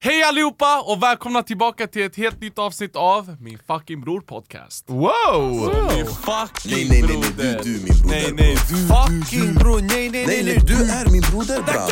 Hej allihopa och välkomna tillbaka till ett helt nytt avsnitt av Min fucking bror podcast. Wow! Min fucking Nej nej nej, nej broder. du, du min broder Nej nej du. Fucking bror, nej nej nej, nej du är min broder bra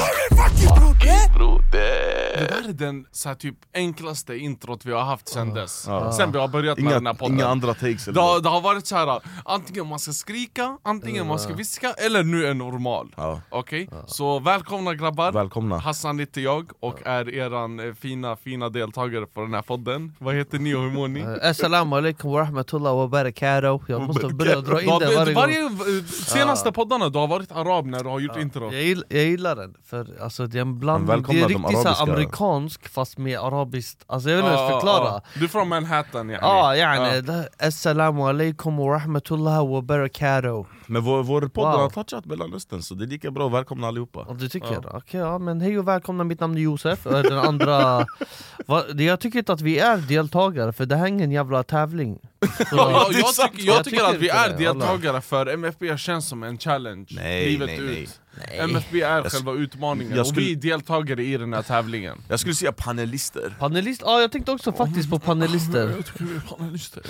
Det där är den så här, typ enklaste introt vi har haft sen dess. Sen vi har börjat med Inga, den här podden. inga andra takes det, eller har, vad? det har varit så här. antingen man ska skrika, antingen man ska viska, eller nu är normal. Okej? Så välkomna grabbar. Välkomna. Hassan heter jag och är eran eh, fina, fina deltagare på den här podden. Vad heter ni och hur mår ni? Eh, Assalamu alaikum wa rahmatullah wa barakatuh Jag måste börja dra in Ja, vet- varje varje, gång eh, senaste poddarna du har varit arab när du har gjort intro. jag gillar, jag gillar den, för alltså, det är en blandning, det är riktigt så amerikansk fast med arabiskt, alltså jag vet inte Ja, ska förklara ja. Du är från Manhattan yani. Ja yani, Ja. assalamu alaikum wa rahmatullah wa barakatuh Men vår, vår podd Wow. har touchat Mellanöstern så det är lika bra, välkomna allihopa Och du tycker? Okej ja, men hej och välkomna, mitt namn är Josef, den andra... Va, det- jag tycker inte att vi är deltagare, för det här är ingen jävla tävling Så- Ja, jag, sant. tycker, jag Jag tycker att vi är det, alla. deltagare för MFB känns som en challenge Nej, livet nej, ut nej. MFB är Jag själva utmaningen jag skulle- och vi är deltagare i den här tävlingen Jag skulle säga panelister Panelist, ja jag tänkte också faktiskt på panelister Jag tycker vi är panelister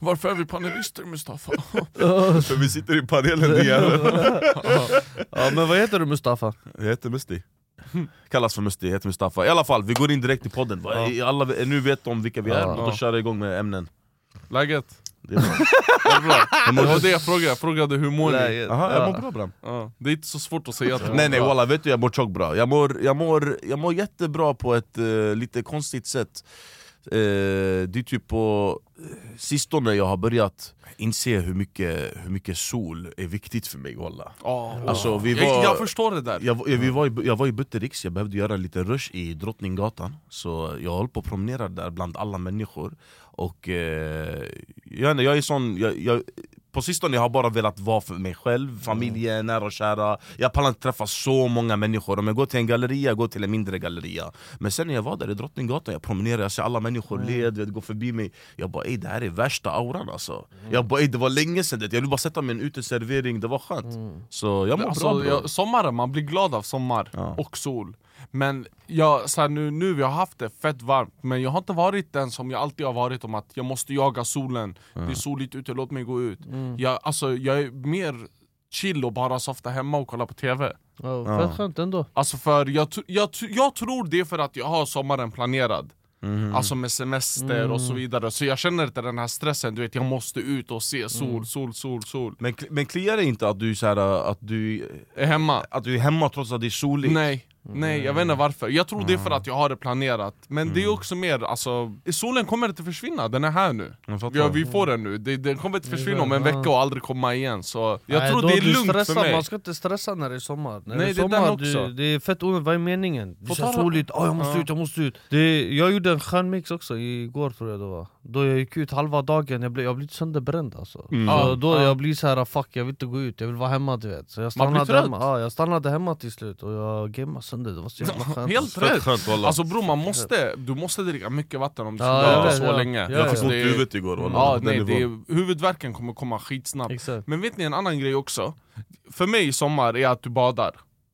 Varför är vi panelister Mustafa? För vi sitter i panelen din jävel Ja men vad heter du Mustafa? Jag heter Musti Kallas för Musti, jag heter Mustafa I alla fall, vi går in direkt i podden Vad- Alla nu vet de vilka vi är, Ja. låt oss köra igång med ämnen Läget? Det är bra. Är det bra? Det var det jag frågade, jag frågade hur mår ni? Aha, jag Ja. mår bra Bram Ja, det är inte så svårt att säga att Nej nej walla, vet du jag mår tjockt bra jag mår, jag, mår, jag mår jättebra på ett eh, lite konstigt sätt eh, Det är typ på eh, sistone jag har börjat inse hur mycket, hur mycket sol är viktigt för mig walla Ja, Alltså, vi jag, var- jag förstår det där. jag, var- vi var i, jag var i Buttericks, jag behövde göra lite rush i Drottninggatan. Så jag höll på att promenera där bland alla människor. Och eh, jag, jag är sån, jag, jag, på sistone jag har bara velat vara för mig själv, familjen, nära och kära. Jag pallar inte träffa så många människor, om jag går till en galleria, jag går till en mindre galleria. Men sen när jag var där i Drottninggatan, jag promenerade, jag ser alla människor le, du vet, gå förbi mig. Jag bara ey det här är värsta auran alltså. Jag bara ey det var länge sedan det, jag vill bara sätta mig i en uteservering, det var skönt. Så jag mår Alltså, bra bror jag, sommaren, man blir glad av sommar Ja. och sol Men jag, så här, nu, nu vi har haft det fett varmt Men jag har inte varit den som jag alltid har varit om att jag måste jaga solen. Det är soligt ute, låt mig gå ut. Jag, alltså, jag är mer chill och bara softa hemma och kolla på TV Ja, fett skönt ändå. Alltså för jag, jag, jag tror det är för att jag har sommaren planerad. Alltså med semester och så vidare, så jag känner inte den här stressen, du vet jag måste ut och se sol, sol, sol, sol. Men, men kliar det inte att du, så här, att, du, Är hemma? att du är hemma trots att det är soligt? Nej, nej jag vet inte varför. Jag tror det är för att jag har det planerat. Men det är också mer, alltså, solen kommer inte försvinna, den är här nu. Ja, vi får den nu, det, den kommer inte försvinna om en vecka och aldrig komma igen. Så jag Nej, tror det är lugnt stressar, för mig. Man ska inte stressa när det är sommar när Nej, det är det sommar, också. Du, det är fett onödigt, vad är meningen? Det är så soligt, oh, jag måste Ja. ut, jag måste ut det, Jag gjorde en skön mix också igår tror jag det var Då jag gick ut halva dagen, jag blev, jag blev sönderbränd alltså Mm. så Då ja. jag blir så här fuck jag vill inte gå ut, jag vill vara hemma du vet Så jag stannade hemma, ja, jag stannade hemma till slut och jag gamade sönder, det var så jävla skönt Helt rätt! skönt Alltså bror, man måste, du måste dricka mycket vatten om du ska Ja, ja, så ja. länge. Ja, Jag fick ont i huvudet igår walla Ja, nej, det är, huvudvärken kommer komma skitsnabbt. Exakt, Men vet ni en annan grej också? För mig i sommar är att du badar.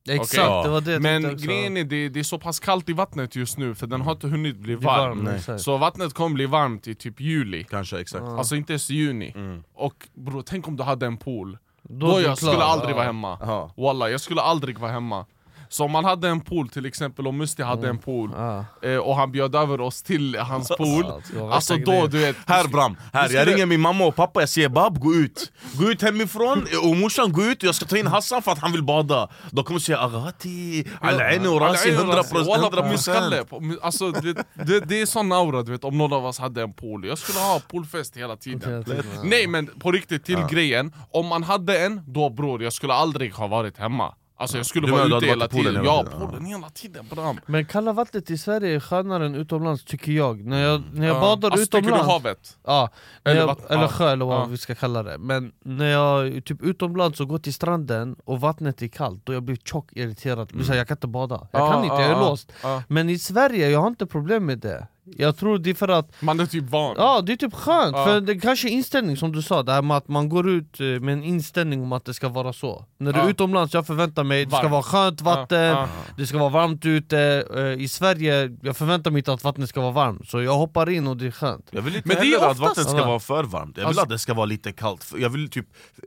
Exakt Okej. det var det jag Men grejen är, det, det är så pass kallt i vattnet just nu för den har inte hunnit bli varm. varm. Så vattnet kommer bli varmt i typ juli. Kanske, exakt Alltså inte ens juni. Mm. Och bro, tänk om du hade en pool. Då Då, jag skulle aldrig vara hemma. Aha. Walla, jag skulle aldrig vara hemma. Så om man hade en pool till exempel, om Musti hade en pool Ja. eh, och han bjöd över oss till hans pool det Alltså då du vet Här Bram, här, jag ringer min mamma och pappa, jag säger bab gå ut. Gå ut hemifrån och morsan gå ut. Jag ska ta in Hassan för att han vill bada. Då kommer de säga agati, al-aini och rasi 100%, Walla, på min 100%. skalle. På min- Alltså, du vet, det, det är sån aura du vet, om någon av oss hade en pool. Jag skulle ha poolfest hela tiden. Nej men på riktigt, till grejen. Om man hade en, då bror, jag skulle aldrig ha varit hemma Alltså jag skulle Du vara ute hela tiden hela Ja, tiden? Ja. poolen hela tiden bram Men kalla vattnet i Sverige är skönare än utomlands tycker jag. När jag, när jag badar alltså, tycker du utomlands... havet? Ja, Eller jag, eller ja. sjö eller vad Ja. vi ska kalla det. Men när jag är typ utomlands och går till stranden och vattnet är kallt, då jag blir tjock irriterad. Mm. Jag kan inte bada. Jag Ja, kan inte, jag är ja, låst. ja. Men i Sverige, jag har inte problem med det. Jag tror det är för att Man är typ van. Ja det är typ skönt, Ja. för det kanske är inställning som du sa, det här med att man går ut eh, med en inställning om att det ska vara så. När du är utomlands, jag förväntar mig det ska vara skönt vatten, Ja, ja. det ska vara varmt ute eh, I Sverige, jag förväntar mig inte att vattnet ska vara varmt, så jag hoppar in och det är skönt. Jag vill inte Men det är att vattnet ska vara för varmt, jag vill Alltså- att det ska vara lite kallt. Jag vill typ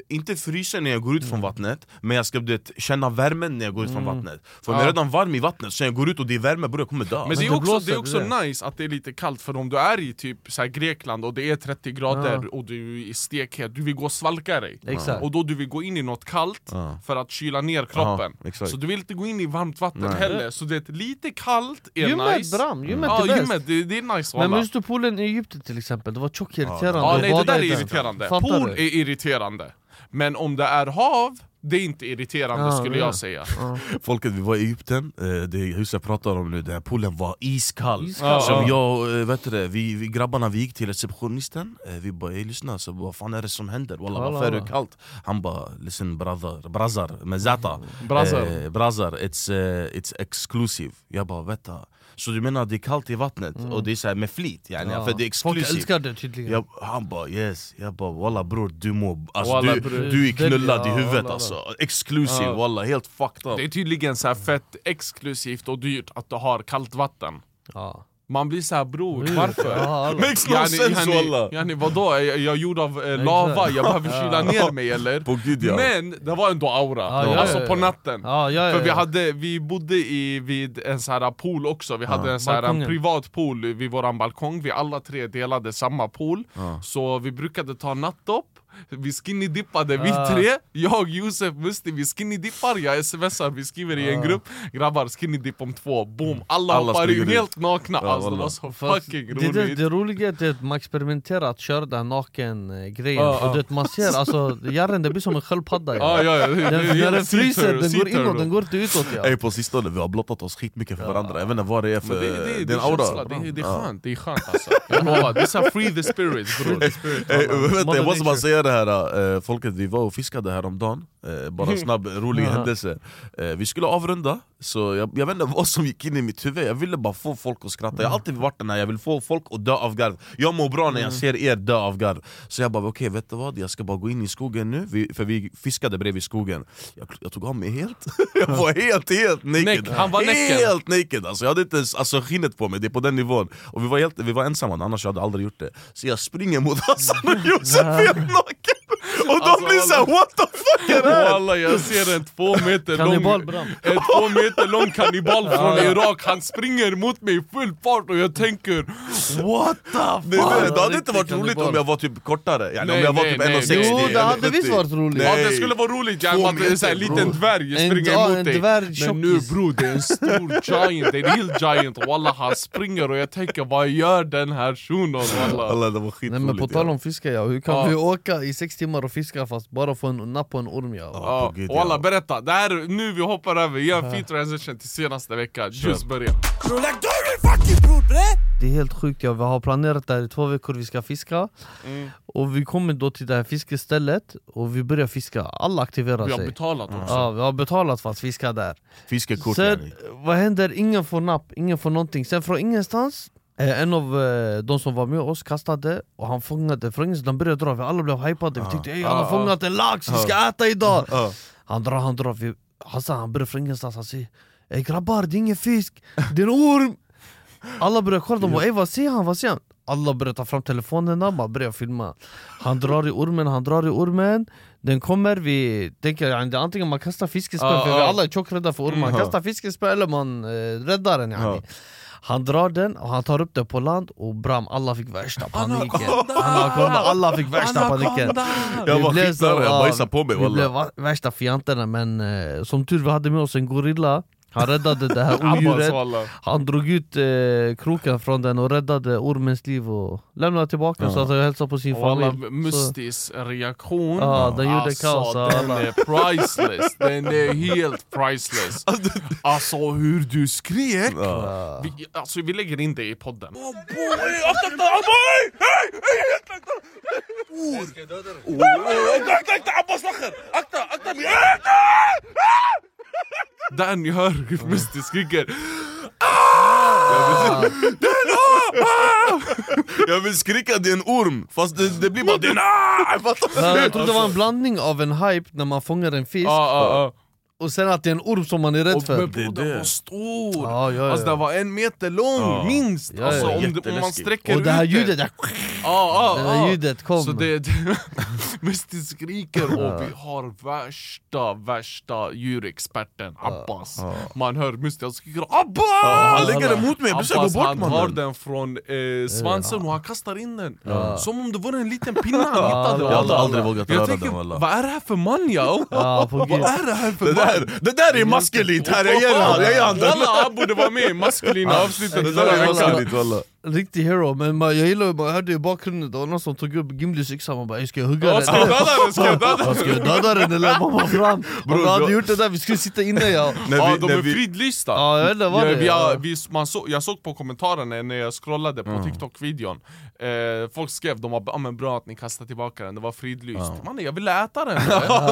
inte frysa när jag går ut från vattnet Men jag ska vet, känna värmen när jag går ut från vattnet. För om jag är redan varm i vattnet, så jag går ut och det är värme bror jag kommer dö. Men det är också, det är också nice att det är lite kallt för om du är i typ så Grekland och det är 30 grader Ja. och du är stekhet, du vill gå och svalka dig Exakt. Och då du vill gå in i något kallt Ja. för att kyla ner kroppen Ja. Så du vill inte gå in i varmt vatten Nej. heller, så det är lite kallt är Gymmet nice bram, gymmet Ja är gymmet, det, det är nice Men minns du poolen i Egypten till exempel? Det var tjockt irriterande Ja att nej det där är irriterande, pool är irriterande Men om det är hav, det är inte irriterande Ja, skulle ja. jag säga Folket, vi var i Egypten, eh, det huset jag pratar om nu, den här poolen var iskall Iskall. Som Ja. jag, eh, vet du det, vi, vi grabbarna vi gick till receptionisten, eh, vi bara ey lyssna, så vad fan är det som händer? Walla varför är det kallt? Han bara listen brother, brazar med zata Brazar. eh, Brazar, it's, eh, it's exclusive Jag bara vänta, så du menar det är kallt i vattnet och det är så här med flit? Yani, Ja. För det är Folk exclusive älskar det tydligen jag, han bara yes, jag bara walla bror du må, alltså, Walla, du, bror. du är knullad Ja, i huvudet walla, alltså Exclusive Ja. walla, helt fucked up Det är tydligen så här fett exklusivt och dyrt att du har kallt vatten ja. Man blir såhär bror, Mm. varför? Makes no sense walla! yani, vadå? Är jag, jag är gjord av eh, lava, jag behöver kyla ner mig eller? På gud ja. Men det var ändå aura, Ja, ja, alltså ja, på natten. Ja, För vi, hade, vi bodde i, vid en så här pool också, vi hade en, så här, en privat pool vid våran balkong. Vi alla tre delade samma pool, så vi brukade ta nattdopp vi skinny-dippade vi Ah. tre, jag, Josef, Musti, vi skinny-dippar, jag smsar, vi skriver i en grupp. Grabbar, skinny-dipp om två, boom! Alla, Alla hoppar in helt nakna, Ja, alltså det wallah. var så fucking det, roligt. det, det roliga är att man experimenterar att köra den naken-grejen, Ja, och ja. det, man ser alltså, järren det blir som en sköldpadda Ja, ja, ja, det- det när den fryser, den går turtle. inåt, den går inte utåt ja. Ey, på sistone, vi har blottat oss skitmycket för varandra, jag vet inte vad det är för... Det, det, det, det är en aura. det, är- det är skönt, det är skönt alltså. Jag lovar, det är såhär free the spirit bror. Jag måste bara nature. Säga det här, eh, folket vi var och fiskade häromdagen eh, Bara snabb rolig händelse. Eh, Vi skulle avrunda, så jag, jag vet inte vad som gick in i mitt huvud. Jag ville bara få folk att skratta, jag har alltid varit den här, jag vill få folk att dö av garv. Jag mår bra när jag ser er dö av garv. Så jag bara okej, vet du vad? Jag ska bara gå in i skogen nu, vi, för vi fiskade bredvid skogen. Jag, jag tog av mig helt, jag var helt helt naked. Näck, han var näcken. Helt naked. Alltså, jag hade inte ens alltså, skinnet på mig, det är på den nivån. Och vi var, helt, vi var ensamma, annars jag hade aldrig gjort det. Så jag springer mot Hassan och Josef. Naken Och de Alltså, blir såhär what the fuck är det här? Walla jag ser en två meter lång. En två meter lång kannibal från Irak, han springer mot mig i full fart och jag tänker What the Det, fuck? det, det hade inte varit roligt om jag var typ kortare, yani, om Nej, jag var nej, typ nej, 1,60 nej. Jo det hade 1,70. visst varit roligt! Ja det skulle vara roligt, yani, att en liten dvärg springer emot en dig dvärg Men nu tjockis. bro, det är en stor giant, det är en real giant Walla han springer och jag tänker vad gör den här shunon walla? Alla, det var Nej men på tal om fiska ja, hur kan Ja. vi åka i sex timmar och fiska fast bara få en napp på en orm ja? Ja, på gud, walla ja. berätta, det här, nu vi hoppar över, gör en fin transition till senaste veckan, just börja Det är helt sjukt, ja. vi har planerat det här i två veckor, vi ska fiska. Mm. Och vi kommer då till det här fiskestället och vi börjar fiska, alla aktiverar Vi har sig. betalat också. Ja, vi har betalat för att fiska där. Fiskekort Sen, vad händer? Ingen får napp, ingen får någonting. Sen från ingenstans, en av eh, de som var med oss kastade och han fångade ingenstans, de började dra, vi alla blev hypade, vi tyckte ey han har Ja, fångat en lax, vi ska äta idag! Han drar, han drar, vi, Hassan han börjar från ingenstans, han säger Ey grabbar det är ingen fisk, det är en orm! Alla börjar kolla, de bara ey vad ser han, vad ser han? Alla börjar ta fram telefonerna, man börjar filma Han drar i ormen, han drar i ormen Den kommer, vi tänker yani, det är antingen man kastar fiskespö, för vi alla är tjockrädda för ormar, Mm. kastar fiskespö eller man eh, räddar den yani. Han drar den och han tar upp den på land och bram, alla fick värsta paniken. Anakonda, alla fick värsta paniken. Jag Vi var skitnära, jag ja, bajsade på mig Vi blev värsta fjanterna men eh, som tur vi hade med oss en gorilla Han räddade det här odjuret. Han drog ut eh, kroken från den och räddade ormens liv och lämnade tillbaka Ja. så att jag hälsade på sin Walla, familj Mustis reaktion, Ja, den gjorde alltså, kaos, den alla. är priceless, den är helt priceless Alltså hur du skrek! Ja. Vi, alltså, vi lägger in det i podden Där ni hör hur Musti skriker Jag vill skrika det är en orm, fast det, det blir bara det är en ah! Jag tror det var en blandning av en hype när man fångar en fisk. Ja, ja. Och sen att det är en orm som man är rädd Och för men bro, Det är den det. var stor! Ja, ja, Alltså den var en meter lång, Ja. minst! Ja, alltså, ja. om, det, om man sträcker Och det här ljudet, där, Ja, ja, det här ja. ljudet kom Så det, det Musti skriker och vi har värsta, värsta djurexperten Abbas Man hör Musti, han skriker Abbas! Han lägger den mot mig, jag gå bort han tar mannen den från eh, svansen och han kastar in den Som om det vore en liten pinne han hittade Jag hade aldrig vågat Jag röra tänker, den walla vad är det här för man yo? Ja, på Vad är det här för man? Där, det där är maskulint. Här, jag ger han, den Walla han borde vara med i maskulina avsnittet. Förra veckan Riktig hero, men man, jag gillar man hörde i bakgrunden, det var någon som tog upp Gimlis yxa, man bara "Ey, ska jag hugga Ja, den? Ska jag döda den? Ska jag döda Ja, den? Eller? Man bara fram! Om Bror, vi hade då- gjort det där, vi skulle sitta inne ja Ja, de är fridlysta Ja, jag vet inte vad Ja, det vi är har, ja. vi, man så, Jag såg på kommentarerna när jag scrollade på TikTok-videon eh, Folk skrev de var ah, men bra att ni kastade tillbaka den, det var fridlyst Mannen jag ville äta den!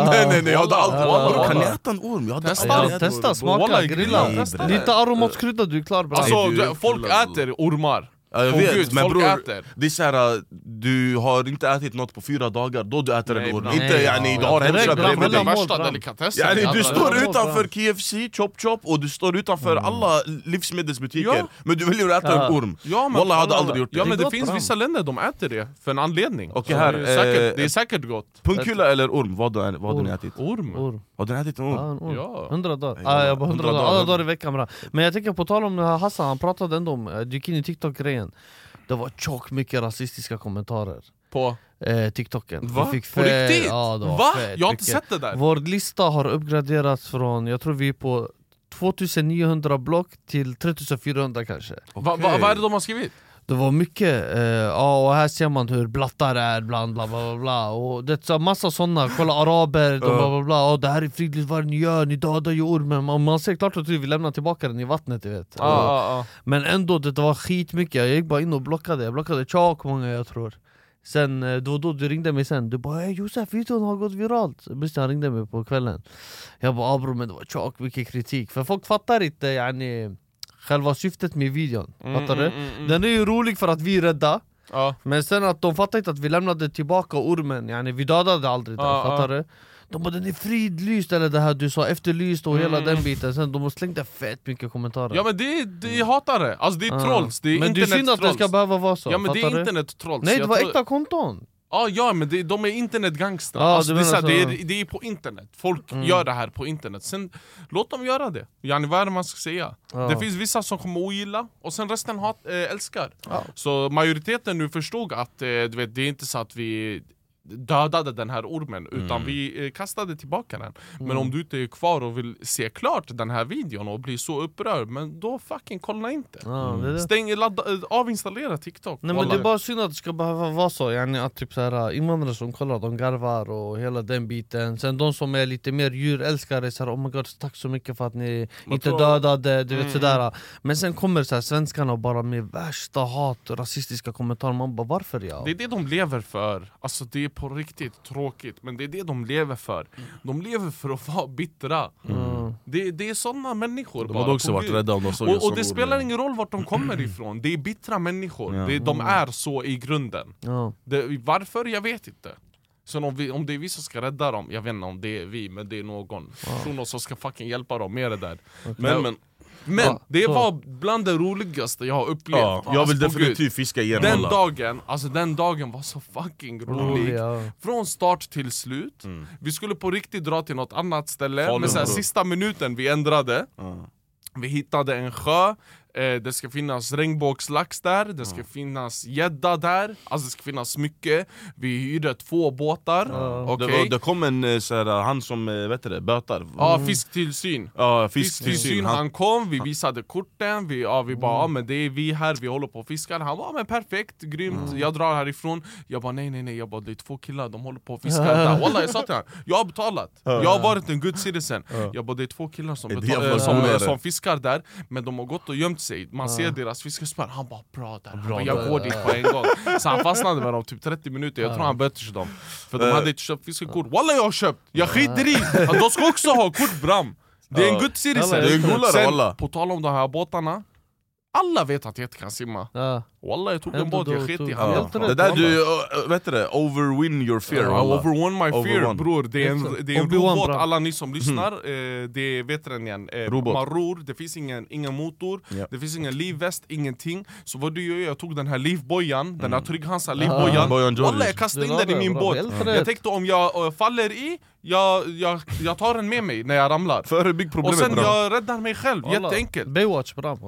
Nej nej nej, jag hade aldrig... Walla, Bror, Kan ni äta en orm? Jag hade Testa. Ja, Testa, smaka, grilla! Lite aromatskrydda, du är klar bra Alltså du du, folk äter ormar Ja, jag vet, gud, men folk bror, äter. det är såhär, du har inte ätit något på fyra dagar, då du äter Nej, en orm. Inte yani, ja. du har bra, bredvid dig värsta delikatessen Yani, du står utanför. KFC, Chop Chop och du står utanför alla livsmedelsbutiker Ja. Men du väljer att äta Ja. en orm Ja, men, Wallah, jag hade aldrig gjort det Ja men Det det, finns vissa länder de äter det för en anledning Så här, det, är säkert, eh, det är säkert gott Punkula eller orm, vad har ni Orm. ätit? Orm? Har du ätit en Ja, orm? en orm. Ja. Hundra dagar, Ja, ah, jag bara hundra hundra dagar, alla dagar. i veckan bra. Men jag tänker på tal om Hassan, han pratade ändå om, eh, du gick in i TikTok-grejen Det var tjock mycket rasistiska kommentarer På? eh, TikToken Va? Vi fick På riktigt? Ja, det var Va? Jag har inte sett det där Vår lista har uppgraderats från, jag tror vi är på 2900 block till 3400 kanske va, va, Vad är det de har skrivit? Det var mycket, eh, ja och här ser man hur blattar är bland bla bla bla, bla. och det så massa sådana, kolla araber, de bla bla bla, och det här är fridlyst vad ni gör, ni dödar ju ormen Man, man ser klart och tydligt, vi lämnar tillbaka den i vattnet du vet. Ja, ja, ja. Men ändå, det var skitmycket, jag gick bara in och blockade, jag blockade tjock många jag tror. Sen, eh, var då du ringde mig sen, du bara "Ey, Josef videon har gått viralt? Han ringde mig på kvällen. Jag bara ah, bro, men det var tjock mycket kritik, för folk fattar inte yani, själva syftet med videon, fattar du? mm, mm. Den är ju rolig för att vi är rädda Ja. Men sen att de fattar inte att vi lämnade tillbaka ormen, yani vi dödade aldrig den, Ja, fattar du? De bara den är fridlyst eller det här du sa, efterlyst och hela den biten Sen de slängde fett mycket kommentarer Ja men det, det jag hatar det, alltså det är Ja. trolls, det är Men det är synd att det ska behöva vara så, Ja men det är internet-trolls Nej det var äkta konton! Ja, ja men det, de är internetgangstrar, Ja, alltså, det, så det, är, det är på internet, folk Mm. gör det här på internet Sen låt dem göra det, yani, vad är det man ska säga? Ja. Det finns vissa som kommer ogilla, och sen resten hat, äh, älskar Ja. Så majoriteten nu förstod att eh, du vet, det är inte så att vi dödade den här ormen, utan Mm. vi eh, kastade tillbaka den. Men Mm. om du inte är kvar och vill se klart den här videon och bli så upprörd, men då fucking kolla inte det. Stäng, ladda, eh, avinstallera TikTok. Nej men det är bara synd att det ska behöva vara så, yani att typ så här, invandrare som kollar, de garvar och hela den biten. Sen de som är lite mer djurälskare, så här, oh my god tack så mycket för att ni inte tror- dödade, du vet Mm, sådär. Men sen kommer så här, svenskarna bara med värsta hat, rasistiska kommentarer, man bara varför ja? Det är det de lever för, alltså det på riktigt tråkigt men det är det de lever för. De lever för att vara bittra. Mm. Det, det är sådana människor De bara, hade också varit rädda om de såg och, och det spelar ingen roll vart de kommer ifrån, det är bittra människor. Ja. det, De är så i grunden. Ja. det, Varför? Jag vet inte. Så om, vi, om det är vi som ska rädda dem, jag vet inte om det är vi men det är någon person som ska fucking hjälpa dem med det där. Men, men Men Ja, det så. var bland det roligaste jag har upplevt. Ja, jag vill Alltså, definitivt fiska igen Den alla. dagen, alltså den dagen var så fucking rolig. Rolig, ja. Från start till slut. Vi skulle på riktigt dra till något annat ställe, Falun, men så här, sista minuten vi ändrade. Vi hittade en sjö, det ska finnas regnbågslax där, det ska finnas gädda där, alltså det ska finnas mycket. Vi hyrde två båtar. det, Okej? var, det kom en eh, så här, han som, eh, vet det, bötar. Ja, fisktillsyn. Ja, Fisktillsyn, fisktillsyn. Han kom, vi visade korten, vi, ja, vi bara ja, men det är vi här, vi håller på och fiskar. Han bara men perfekt, grymt, jag drar härifrån. Jag bara nej nej nej, jag bara, det är två killar, de håller på och fiskar där. Wallah jag sa till honom, jag har betalat, jag har varit en good citizen Jag bara det är två killar som, betal- som, polare. som fiskar där Men de har gått och gömt sig, man ser deras fiskespön Han bara bra där, han bara, jag går dit på en gång. Så han fastnade med dem typ 30 minuter, jag tror han böters dem. För de hade inte köpt fiskekort, wallah jag har köpt, jag skiter i! De ska också ha kort bram! Det är en good citizen! Det är en golare, Sen, på tal om de här båtarna, alla vet att jag inte kan simma Ja. Wallah jag tog en båt, jag sket i Ja. rätt. Det där du, uh, vet du det, overwin your fear I wallah. overwon my fear Overwon. bror, det är en, det är en robot, bra. alla ni som lyssnar, eh, det är, vet den igen, eh, Robot. man ror, det finns ingen, ingen motor, Ja. det finns ingen livväst, ingenting Så vad du gör, jag tog den här livbojan, den här Trygg-Hansa Ah, Bojan livbojan George. Wallah jag kastade in den i min bra. båt Jag tänkte om jag eh, faller i, jag, jag, jag tar den med mig när jag ramlar Förebygg Och problemet sen bra. jag räddar mig själv, jätteenkelt Baywatch bram.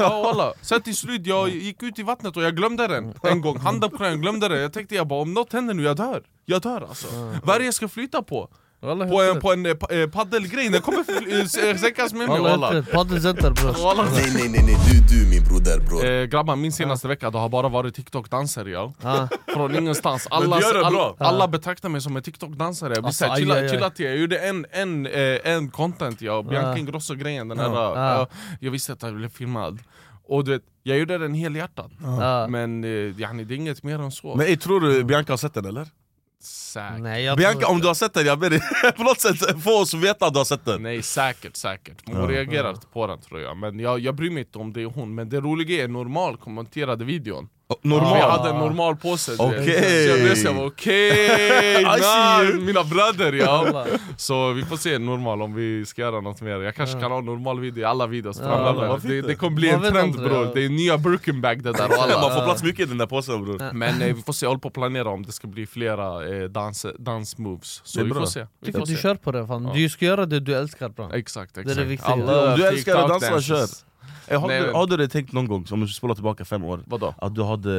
Ja, walla. Sen till slut, jag gick ut i vattnet och jag glömde den en gång, på knät, jag glömde den Jag tänkte jag bara, om något händer nu, jag dör Jag dör alltså Vad är det jag ska flyta på? På en, rätt. på en eh, pa- eh, paddelgrej, den kommer fly- eh, sänkas med mig walla. Paddelcenter bror. Nej nej nej, nej. du du min broder bror Eh, grabbar, min senaste vecka det har bara varit TikTok-danser ja. Från ingenstans, alla, alla, alla betraktar mig som en TikTok-dansare Jag blir Alltså, såhär, aj, chilla, aj, aj. chilla till, jag gjorde en, en, eh, en content ja, Bianca Ingrosso-grejen, den här, Ja. ja, jag visste att jag blev filmad Och du vet, jag gjorde den helhjärtat Ja. Men eh, det är inget mer än så Men ey, tror du Bianca har sett den eller? Säkert. Nej, jag Bianca om du har sett den, jag ber dig på något sätt få oss veta att du har sett den. Nej säkert, säkert. Hon reagerar på den tror jag. Men jag, jag bryr mig inte om det är hon. Men det roliga är normal kommenterade videon Normal? Jag hade en normal påse. Okej. Så jag blev såhär, okej, nice, mina bröder ja. Så vi får se normal om vi ska göra något mer Jag kanske kan ha normal video i alla videos Ja, framöver vad det, det kommer bli Man en trend bror, ja. det är nya Birkenbag det där alla Man får plats mycket i den där påsen bror Men eh, vi får se, jag håller på att planera om det ska bli flera eh, dans, dansmoves Så Det är vi bra. får se, vi Tycker får att du se. kör på det fan. Du ska göra det du älskar bram. Exakt, är exakt det viktiga. Alla Om du älskar att dansa, dances. Ey, har, Nej, du, men- har du tänkt någon gång, om du spolar tillbaka fem år Vadå? Att du hade,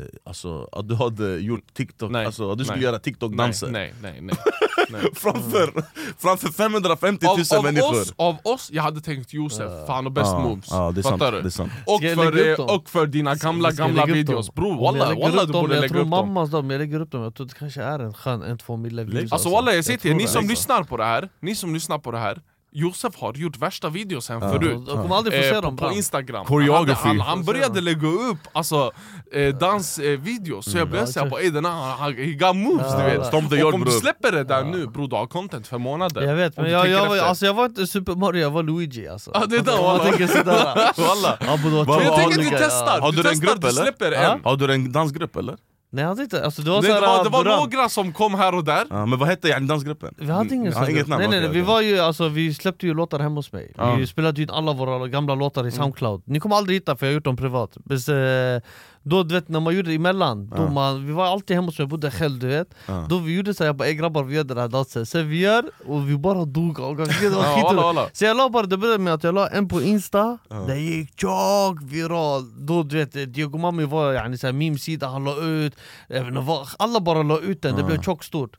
eh, alltså, att du hade gjort TikTok, Nej. alltså att du skulle Nej. göra TikTok-danser? Nej, nej, nej, nej. framför, framför 550 000 Av, av, människor. oss, av oss, jag hade tänkt Josef, fan och best Ja, moves. ja, det är sant, Fattar du? det är sant. Och, för, eh, och för dina gamla gamla videos. Bror walla, walla du borde lägga upp dem. mammas dem, jag lägger upp dem, jag tror det kanske är en skön en, två mille views Alltså walla jag säger till er, ni som lyssnar på det här, ni som lyssnar på det här Josef har gjort värsta videosen förut De kommer aldrig få Eh, se på, dem på instagram. Choreography. Han, han, han började lägga upp alltså, eh, dansvideos, så jag Ja, såhär exakt. på den här, han- he got moves Ja, du vet. Stomp the Och om du släpper det där nu bror, du har content för månader. Jag vet, men jag, jag, var, alltså, jag var inte Super Mario, jag var Luigi alltså. Ja, det är det, Om wallah. Man tänker sådär Walla. Jag tänker att du testar, du, testar, du släpper en. Har du en dansgrupp eller? Nej jag hade inte, alltså, det var det, såhär var, det var några som kom här och där. Ja, men vad hette yani dansgruppen? Vi hade ingen Ja, sån inget namn, Nej nej, nej vi var ju, alltså, vi släppte ju låtar hemma hos mig. Ja. Vi spelade in alla våra gamla låtar i Soundcloud. Ni kommer aldrig hitta för jag har gjort dem privat. Men, eh, Då du vet när man gjorde det emellan, då man, vi var alltid hemma hos mig, jag bodde själv du vet. Då vi gjorde såhär, jag bara ey grabbar vi gör den här dansen. Sen vi gör, och vi bara dog och det var. Så jag la bara, det började med att jag la en på insta, den gick tjock viral. Då du vet, Diego Mami var yani, meme-sida, han la ut jag vet Alla bara la ut den, det blev tjockt stort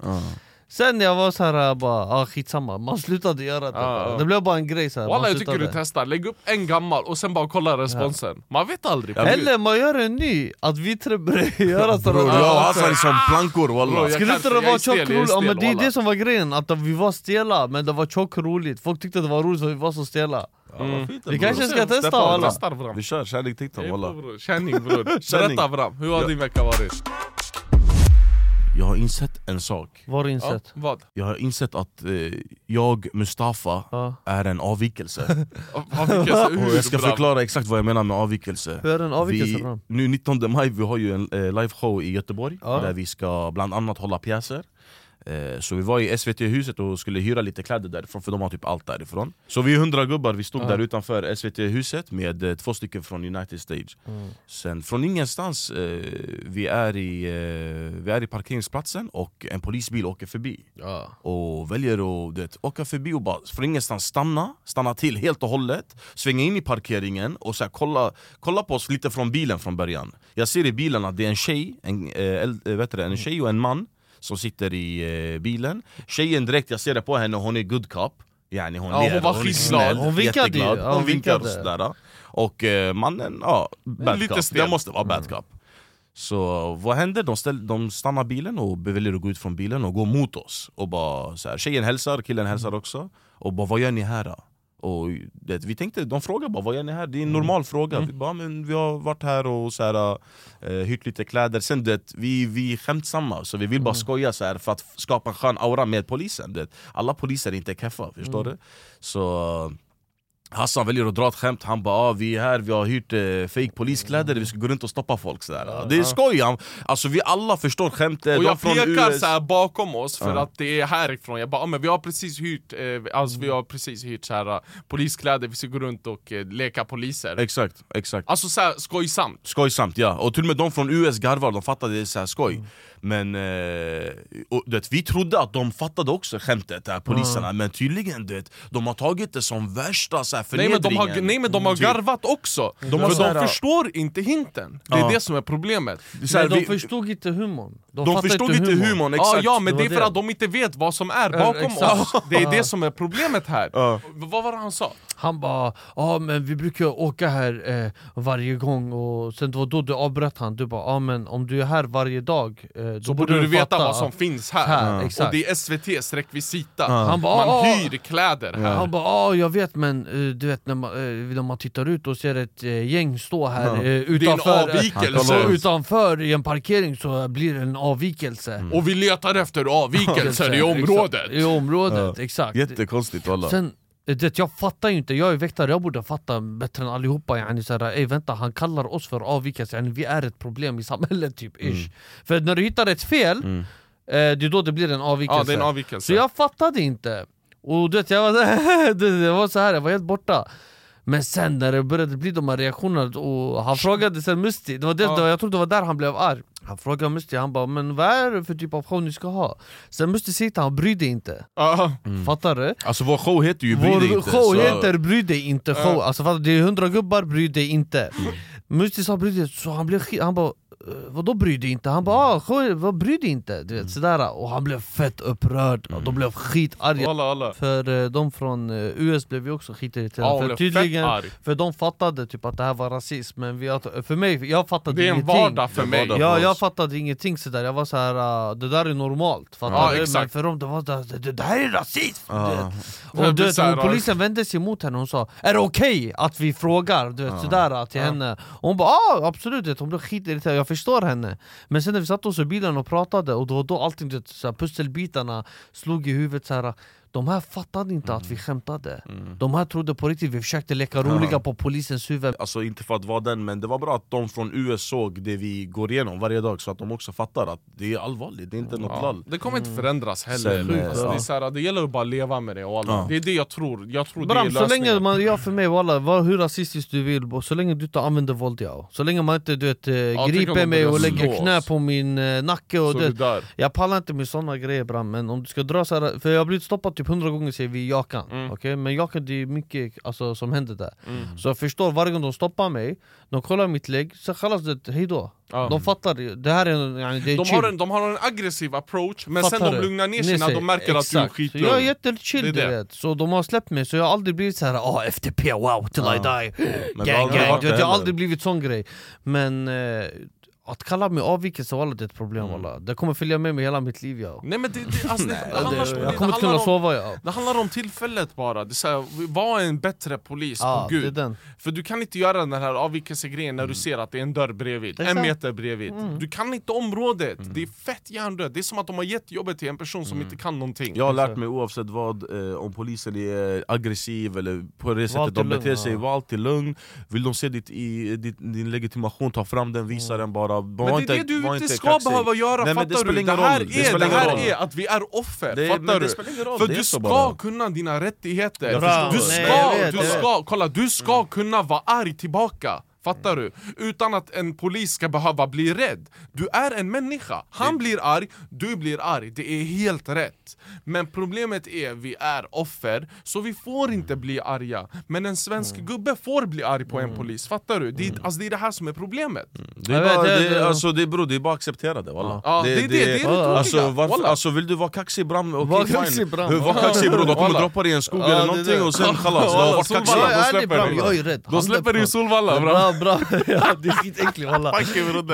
Sen jag var såhär, bara, ah, skitsamma, man slutade göra det ja. Det blev bara en grej såhär, Walla man jag tycker du testar, lägg upp en gammal och sen bara kolla responsen. Man vet aldrig. Eller man gör en ny, att vi tre börjar göra Bror sådana jag och Hassan är som plankor walla. Jag Skulle inte det vara tjockt roligt? Ja, stel, men det är walla. det som var grejen, att vi var stela men det var tjockt roligt. Folk tyckte det var roligt så vi var så stela. Mm. Vi kanske ska testa Steppa, alla Testar Vram Vi kör, kärlek TikTok walla. bror. Känning bror, berätta Vram, hur har din vecka varit? Jag har insett en sak Var Ja, insett? vad? Jag har insett att eh, jag, Mustafa, Ja. är en avvikelse Avvikelse Och jag ska förklara exakt vad jag menar med avvikelse Hur är en avvikelse vi? Nu 19 maj vi har ju en eh, liveshow i Göteborg Ja. Där vi ska bland annat hålla pjäser Så vi var i SVT-huset och skulle hyra lite kläder därifrån för de har typ allt därifrån. Så vi är hundra gubbar, vi stod där utanför SVT-huset med eh, två stycken från United Stage. Sen från ingenstans, eh, vi, är i, eh, vi är i parkeringsplatsen och en polisbil åker förbi. Ja. och väljer att du vet, åka förbi och bara från ingenstans stanna, stanna till helt och hållet Svänga in i parkeringen och så här, kolla, kolla på oss lite från bilen från början. Jag ser i bilen att det är en tjej, en, eh, eh, vet det, en tjej och en man som sitter i eh, bilen. Tjejen direkt, jag ser det på henne, hon är good cop Yani hon Ja, hon var är skitglad. snäll, Hon vinkade ju, ja, hon hon vinkar och sådär Och eh, mannen, ja, bad Lite cop, det måste vara bad cop så vad händer? De, ställ, de stannar bilen och väljer att gå ut från bilen och gå mot oss och bara så här, Tjejen hälsar, killen hälsar också Och bara vad gör ni här då? Och det, vi tänkte, de frågar bara vad gör ni här? Det är en normal fråga. Vi, bara, men vi har varit här och så här, eh, hyrt lite kläder. Sen det, vi, vi är skämtsamma så vi vill bara skoja så här för att skapa en skön aura med polisen det, Alla poliser är inte keffa, förstår du? Så Hassan väljer att dra ett skämt, han bara ah, vi är här, vi har hyrt eh, fake poliskläder, vi ska gå runt och stoppa folk sådär. Det är skoj, han- alltså vi alla förstår skämtet. Och jag pekar US. så bakom oss för Ja. att det är härifrån, jag bara ah, men vi har precis hyrt, eh, alltså vi har precis hyrt så här, eh, poliskläder, vi ska gå runt och eh, leka poliser. Exakt, exakt. Alltså så här, skojsamt. Skojsamt ja, och till och med de från US garvar, de fattade det är så här skoj Men eh, och, du vet, vi trodde att de fattade också skämtet, här, poliserna. Men tydligen du vet, de har tagit det som värsta så här, Nej men, de har, förnedringen. nej men de har garvat också, De har för de förstår inte hinten. Det är Ja. det som är problemet. Så här, de vi- förstod inte humorn. De fattar förstod inte humorn, Ja, exakt. ja men det det är för det. att de inte vet vad som är Ja, bakom exakt. oss. Det är det som är problemet här. Vad var det han sa? Han bara ja men vi brukar åka här eh, varje gång. Och sen det var då du avbröt han, du bara ja men om du är här varje dag eh, då Så borde du veta vad som finns här, Här, Och exakt. det är SVTs rekvisita Han bara, Man hyr kläder här. Han bara ja jag vet men eh, du vet när man, eh, när man tittar ut och ser ett eh, gäng stå här utanför, avvikelse. så utanför i en parkering så blir det en avvikelse. Och vi letar efter avvikelser i området. I området, exakt. Jättekonstigt walla Sen, det, jag fattar ju inte, jag är väktare, jag borde fatta bättre än allihopa. Yani, såhär, ey, vänta, Han kallar oss för avvikelse, yani, vi är ett problem i samhället typ ish. För när du hittar ett fel, eh, det är då det blir en avvikelse. Ja det är en avvikelse. Så jag fattade inte. Och du vet, jag var, det, var så här, jag var helt borta. Men sen när det började bli de här reaktionerna, och han frågade sen Musti, det var det, Ja. jag tror det var där han blev arg Han frågade Musti, han bara 'men vad är det för typ av show ni ska ha?' Sen Musti säger till han 'bry dig inte' Ja. Fattar du? Alltså vår show heter ju Bry dig Vår inte show så- heter Bry dig inte show, alltså, fattar det är hundra gubbar, bry dig inte Mm. Musti sa bry dig, så han blev skit, han bara "Eh, Vadå bry dig inte? Han bara ah, vad bry dig inte? Du Mm. vet, sådär, och han blev fett upprörd, och de blev skitarga Alla, alla. För eh, de från eh, US blev ju också skitirriterade, Ja, för tydligen. För de fattade typ att det här var rasism, men vi, för mig, jag fattade Det är en ingenting vardag för mig vardag. Ja, för jag fattade ingenting sådär, jag var så här. Uh, det där är normalt, fattar Ja, du? Men för dem det var det, det, det här är rasism! Ja. Och, du vet, och polisen vände sig mot henne och sa Är det okej att vi frågar? Du vet, sådär till henne och Hon bara ah, absolut, hon blev skitirriterad, jag förstår henne Men sen när vi satt oss i bilen och pratade och då, då allting, så här, pusselbitarna slog i huvudet så här. De här fattade inte att vi skämtade. De här trodde på riktigt vi försökte leka roliga på polisens huvud. Alltså inte för att vara den, men det var bra att de från US såg det vi går igenom varje dag Så att de också fattar att det är allvarligt, det är inte något Ja, lall. Det kommer inte förändras heller. Sen, eh, alltså, det, är ja. så här, det gäller att bara leva med det och alla. Ja. Det är det jag tror, jag tror det är Bram, så lösningen. länge man, ja för mig walla, var hur rasistisk du vill, så länge du inte använder våld ja. Så länge man inte du vet, eh, griper mig och lägger knä oss. på min eh, nacke och Så det, Jag pallar inte med såna grejer Bram, men om du ska dra så här, för jag har blivit stoppad typ hundra gånger säger vi Jakan, Mm. okej? men Jakan det är mycket alltså, som händer där. Så jag förstår varje gång de stoppar mig, de kollar mitt lägg, så kallas det hejdå. Ja. De fattar, det här är, yani, det är de chill. har, en, de har en aggressiv approach, men Fattar sen de lugnar ner sig när de märker att du är exakt. Skitlugn Jag är jättechill Det är du det. vet, så de har släppt mig så jag har aldrig blivit så här ah FTP wow till I die. Gang jag har aldrig blivit sån grej. Men eh, att kalla mig avvikelse det är ett problem walla. Det kommer följa med mig hela mitt liv ja. Nej men det, det, alltså, det, det, handlar, det, Jag kommer inte kunna om, sova ja. det handlar om tillfället bara, det är så här, var en bättre polis Ja, på det är gud. den. För du kan inte göra den här avvikelsegrejen när du ser att det är en dörr bredvid, en meter bredvid. Du kan inte området, det är fett hjärndött Det är som att de har gett jobbet till en person som inte kan någonting. Jag har lärt mig oavsett vad, eh, om polisen är aggressiv eller på det sättet de beter lugn, sig, ja. var alltid lugn. Vill de se ditt, i, ditt, din legitimation, ta fram den, visa den bara bara, Men det är inte, det du inte ska kaxig. behöva göra, Nej, fattar det du? Det här, roll. Det är, det ingen här roll. är att vi är offer, Det- fattar det du? För det du ska bara. kunna dina rättigheter, du ska, Nej, du ska, kolla, du ska kunna vara arg tillbaka Fattar du? Utan att en polis ska behöva bli rädd. Du är en människa. Han blir arg, du blir arg. Det är helt rätt. Men problemet är vi är offer, så vi får inte bli arga. Men en svensk gubbe får bli arg på en polis. Fattar du? Det, är- alltså, det är det här som är problemet. Det är, bara, det- det, det- alltså, det, är, bro, det är bara att acceptera det walla. Ja, det är det, det är det alltså, varför, walla. alltså vill du vara kaxig bram, okej Var kaxig, bram. Var kaxig bror, de kommer Walla. droppa dig i en skog Ja, eller det någonting det. och sen khalas, Solvalla, kaxig de släpper dig. De släpper dig i 100%. Solvalla. Bra, ja, det är skitäckligt walla.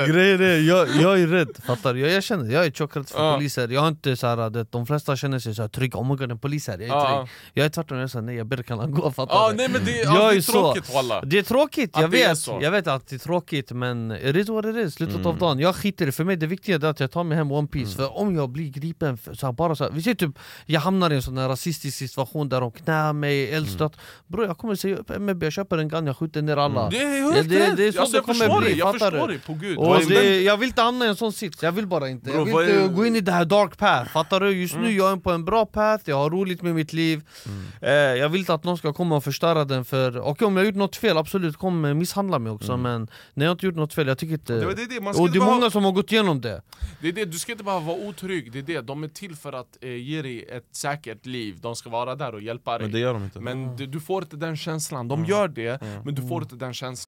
Grejen är, jag, jag är rädd, fattar du? Jag, jag känner, jag är tjockrädd för Ja. poliser Jag har inte så här, det, de flesta känner sig så här trygga, oh my god en polis här, jag är Ja, trygg ja. Jag är tvärtom, jag säger nej jag ber kan han gå, fattar Ja, du? nej men det, Jag ja, det är är så. tråkigt walla. Det är tråkigt, jag är vet, jag vet att det är tråkigt men it is what it is, slutet Mm. av dagen Jag skiter i för mig det viktiga är att jag tar mig hem One Piece För om jag blir gripen, för, så här, bara så här, vi säger typ Jag hamnar i en sån här rasistisk situation där de knär mig, eldstött Bror jag kommer säga upp MB, jag köper en gun, jag skjuter ner alla är helt det- det är så alltså, det jag kommer bli, jag fattar du? på gud. Och Alltså, det, jag vill inte hamna i en sån sits, jag vill bara inte. Bro, Jag vill inte är- gå in i det här dark path, fattar du? Just Mm. nu jag är på en bra path, jag har roligt med mitt liv. Mm. eh, Jag vill inte att någon ska komma och förstöra den för Okej om jag har gjort något fel, absolut kom misshandla mig också Men när jag inte gjort något fel, jag tycker inte Mm. Det det, det, man ska Och det är många som har gått igenom det. Det är det, du ska inte behöva vara otrygg, det är det. De är till för att eh, ge dig ett säkert liv, de ska vara där och hjälpa dig. Men det gör de inte. Men du, du får inte den känslan, de gör det, men du får inte den känslan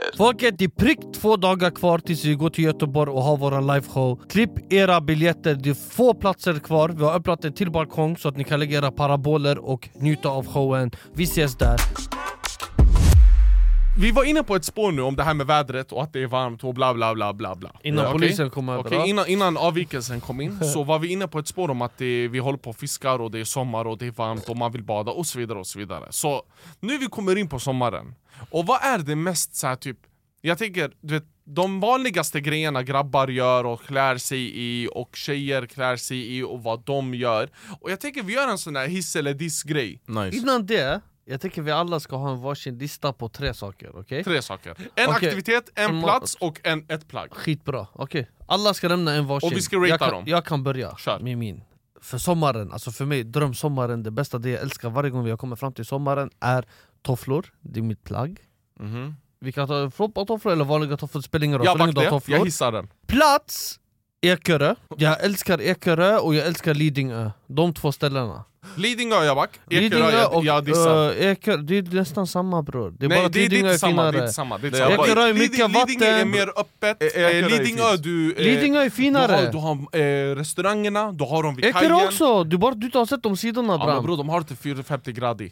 Folket, det är prick två dagar kvar tills vi går till Göteborg och har våran liveshow Klipp era biljetter, det är få platser kvar. Vi har öppnat en till balkong så att ni kan lägga era paraboler och njuta av showen. Vi ses där. Vi var inne på ett spår nu om det här med vädret och att det är varmt och bla bla bla bla bla. Innan Okej? polisen kom över, ja. innan, innan avvikelsen kom in så var vi inne på ett spår om att det, vi håller på och fiskar och det är sommar och det är varmt och man vill bada och så vidare och så vidare. Så nu vi kommer in på sommaren, och vad är det mest så här, typ Jag tänker, du vet, de vanligaste grejerna grabbar gör och klär sig i och tjejer klär sig i och vad de gör. Och jag tänker vi gör en sån här hiss eller diss grej Nice. Innan det, jag tycker vi alla ska ha en varsin lista på tre saker, okej? Tre saker, en Okej. aktivitet, en En plats och en, ett plagg Skitbra, okej Alla ska lämna en varsin Och vi ska ratea jag kan, dem. Jag kan börja Kör. med min För sommaren, alltså för mig, drömsommaren, det bästa det jag älskar varje gång vi har kommit fram till sommaren är tofflor, det är mitt plagg Mhm. Vi kan ta floppatofflor eller vanliga tofflor, det spelar ingen roll, Jag jag tofflor hissar den Plats! Ekerö, jag älskar Ekerö och jag älskar Lidingö, de två ställena. Lidingö jag back, Ekerö Lidingö jag, och jag dissar. uh, Ekerö, det är nästan samma bror. Det är bara Nej att det, det är Lidingö inte är samma, det är finare. inte samma, det är Det inte är samma. Ekerö är mycket Lidingö är vatten. mer öppet, E- Ekerö är eh, Lidingö fint. du... eh, Lidingö är du finare har, du har eh, restaurangerna, du har dem vid Ekerö kajen. också, du, bara, du inte har sett de sidorna Ja Bram bror de har till 450 grader